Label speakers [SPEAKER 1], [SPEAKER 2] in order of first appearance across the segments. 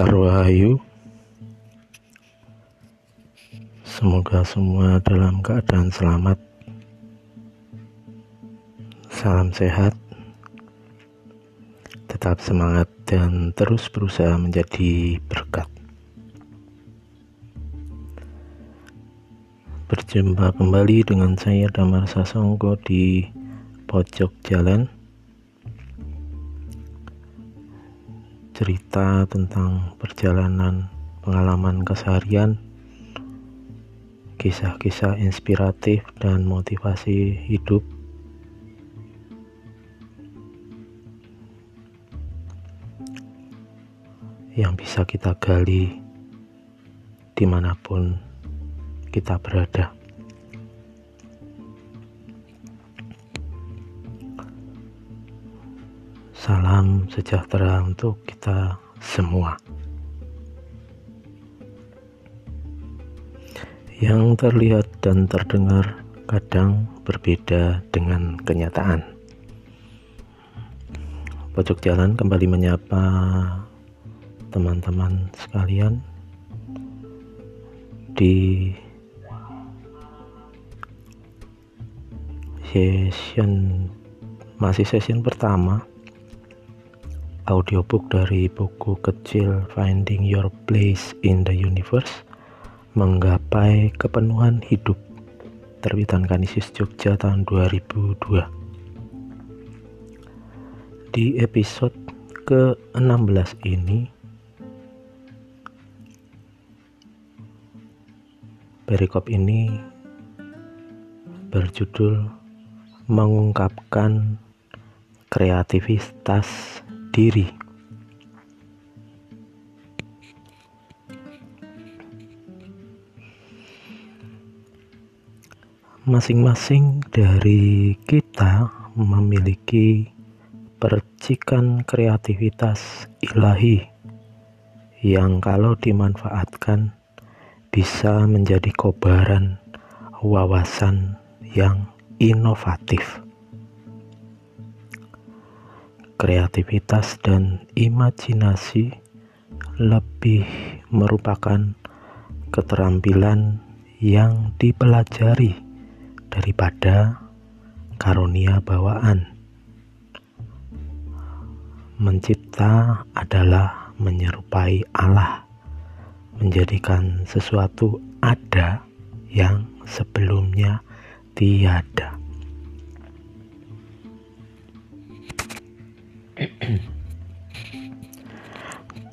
[SPEAKER 1] Sarwahayu. Semoga semua dalam keadaan selamat. Salam sehat. Tetap semangat dan terus berusaha menjadi berkat. Berjumpa kembali dengan saya Damar Sasongko di pojok jalan cerita tentang perjalanan pengalaman keseharian, kisah-kisah inspiratif dan motivasi hidup. yang bisa kita gali di mana pun kita berada. Salam sejahtera untuk kita semua. Yang terlihat dan terdengar kadang berbeda dengan kenyataan. Pojok jalan kembali menyapa teman-teman sekalian di session masih session pertama audiobook dari buku kecil Finding Your Place in the Universe Menggapai Kepenuhan Hidup terbitan Kanisius Jogja tahun 2002 di episode ke-16 ini perikop ini berjudul mengungkapkan kreativitas diri. Masing-masing dari kita memiliki percikan kreativitas ilahi yang kalau dimanfaatkan bisa menjadi kobaran wawasan yang inovatif kreativitas dan imajinasi lebih merupakan keterampilan yang dipelajari daripada karunia bawaan. Mencipta adalah menyerupai Allah, menjadikan sesuatu ada yang sebelumnya tiada.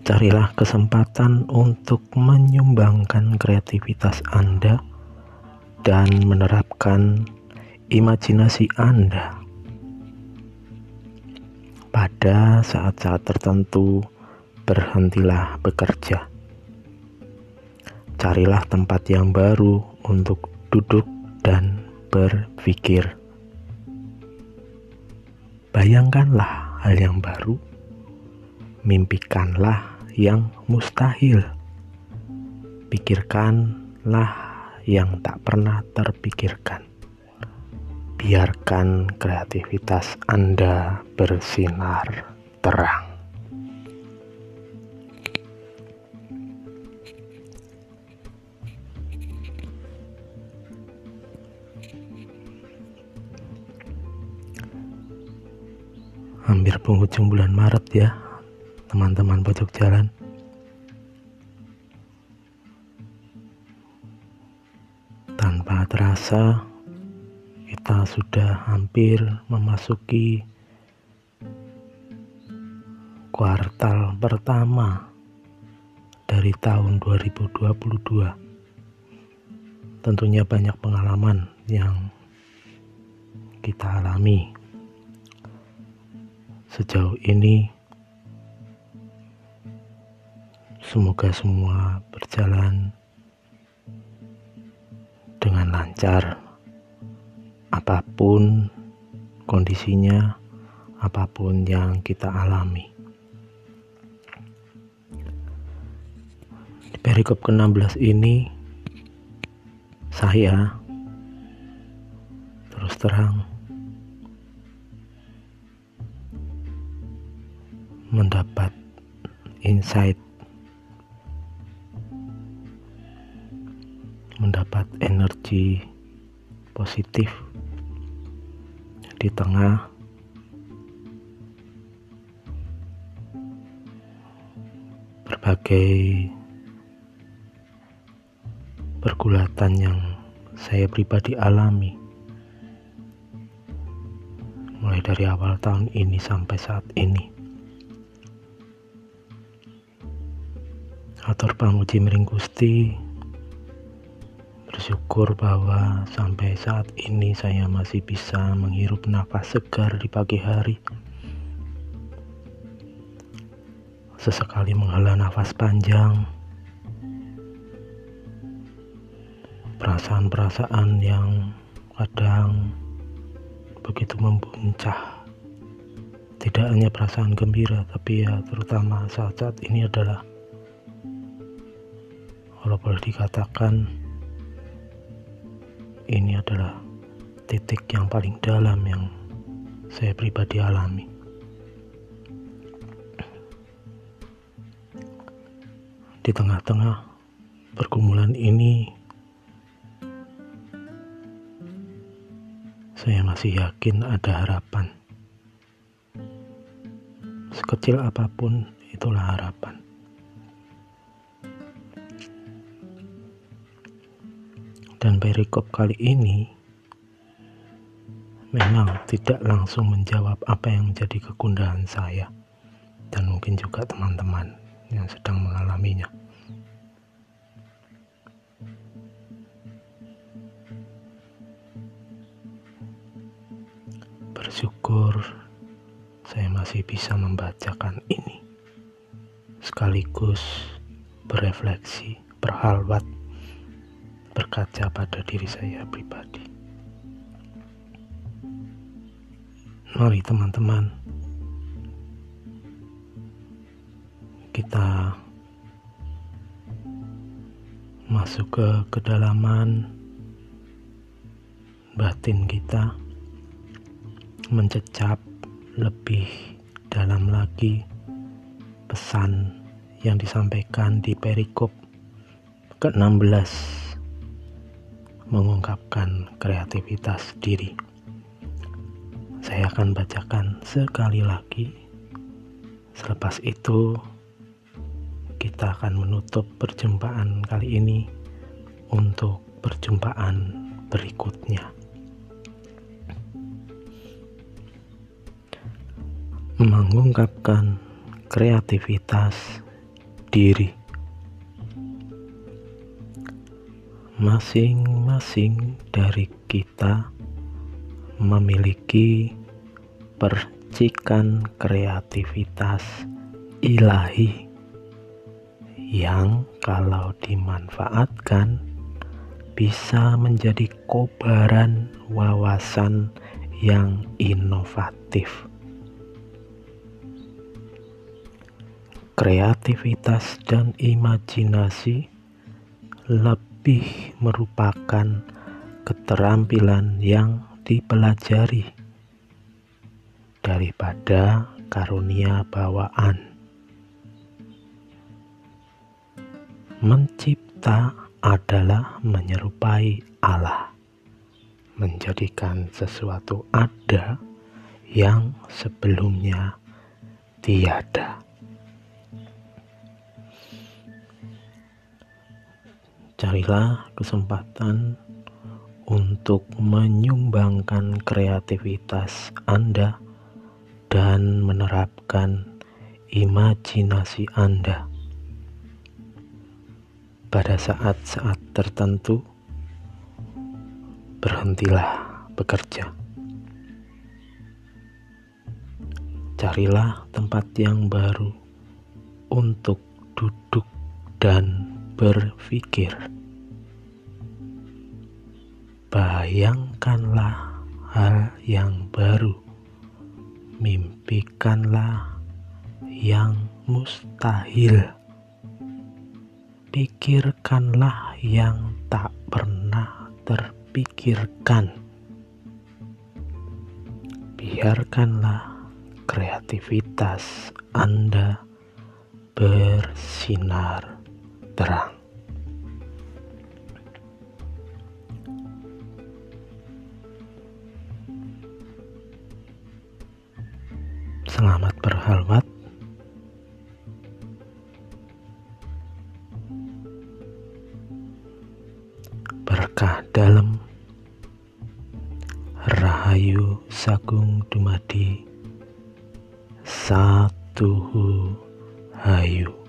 [SPEAKER 1] Carilah kesempatan untuk menyumbangkan kreativitas Anda dan menerapkan imajinasi Anda. Pada saat-saat tertentu, berhentilah bekerja. Carilah tempat yang baru untuk duduk dan berpikir. Bayangkanlah hal yang baru, mimpikanlah yang mustahil, pikirkanlah yang tak pernah terpikirkan. Biarkan kreativitas Anda bersinar terang. hampir penghujung bulan Maret ya teman-teman pojok jalan. Tanpa terasa kita sudah hampir memasuki kuartal pertama dari tahun 2022 tentunya banyak pengalaman yang kita alami. Sejauh ini semoga semua berjalan dengan lancar. Apa pun kondisinya apa pun yang kita alami. Di perikop ke-16 ini saya terus terang mendapat insight energi positif di tengah berbagai pergulatan yang saya pribadi alami. Mulai dari awal tahun ini sampai saat ini. Atur pamuji miring Gusti bersyukur bahwa sampai saat ini saya masih bisa menghirup nafas segar di pagi hari. Sesekali menghela nafas panjang. Perasaan-perasaan yang kadang begitu membuncah. Tidak hanya perasaan gembira tapi ya terutama saat-saat ini adalah kalau boleh dikatakan ini adalah titik yang paling dalam yang saya pribadi alami di tengah-tengah pergumulan ini saya masih yakin ada harapan. Sekecil apa pun, itulah harapan. Dan perikop kali ini memang tidak langsung menjawab apa yang menjadi kegundahan saya dan mungkin juga teman-teman yang sedang mengalaminya. bersyukur saya masih bisa membacakan ini sekaligus berefleksi, berhalwat, berkaca pada diri saya pribadi. Mari teman-teman, kita masuk ke kedalaman batin kita mencecap lebih dalam lagi pesan yang disampaikan di perikop ke-16 mengungkapkan kreativitas diri. Saya akan bacakan sekali lagi. Selepas itu kita akan menutup perjumpaan kali ini untuk perjumpaan berikutnya. mengungkapkan kreativitas diri. Masing-masing dari kita memiliki percikan kreativitas ilahi yang kalau dimanfaatkan bisa menjadi kobaran wawasan yang inovatif. kreativitas dan imajinasi lebih merupakan keterampilan yang dipelajari daripada karunia bawaan. Mencipta adalah menyerupai Allah, menjadikan sesuatu ada yang sebelumnya tiada. Carilah kesempatan untuk menyumbangkan kreativitas Anda dan menerapkan imajinasi Anda. Pada saat-saat tertentu, berhentilah bekerja. Carilah tempat yang baru untuk duduk dan berpikir. Bayangkanlah hal yang baru, mimpikanlah yang mustahil, pikirkanlah yang tak pernah terpikirkan. Biarkanlah kreativitas Anda bersinar terang. Selamat berhalwat. Berkah dalam Rahayu Sagung Dumadi Satuhu Hayu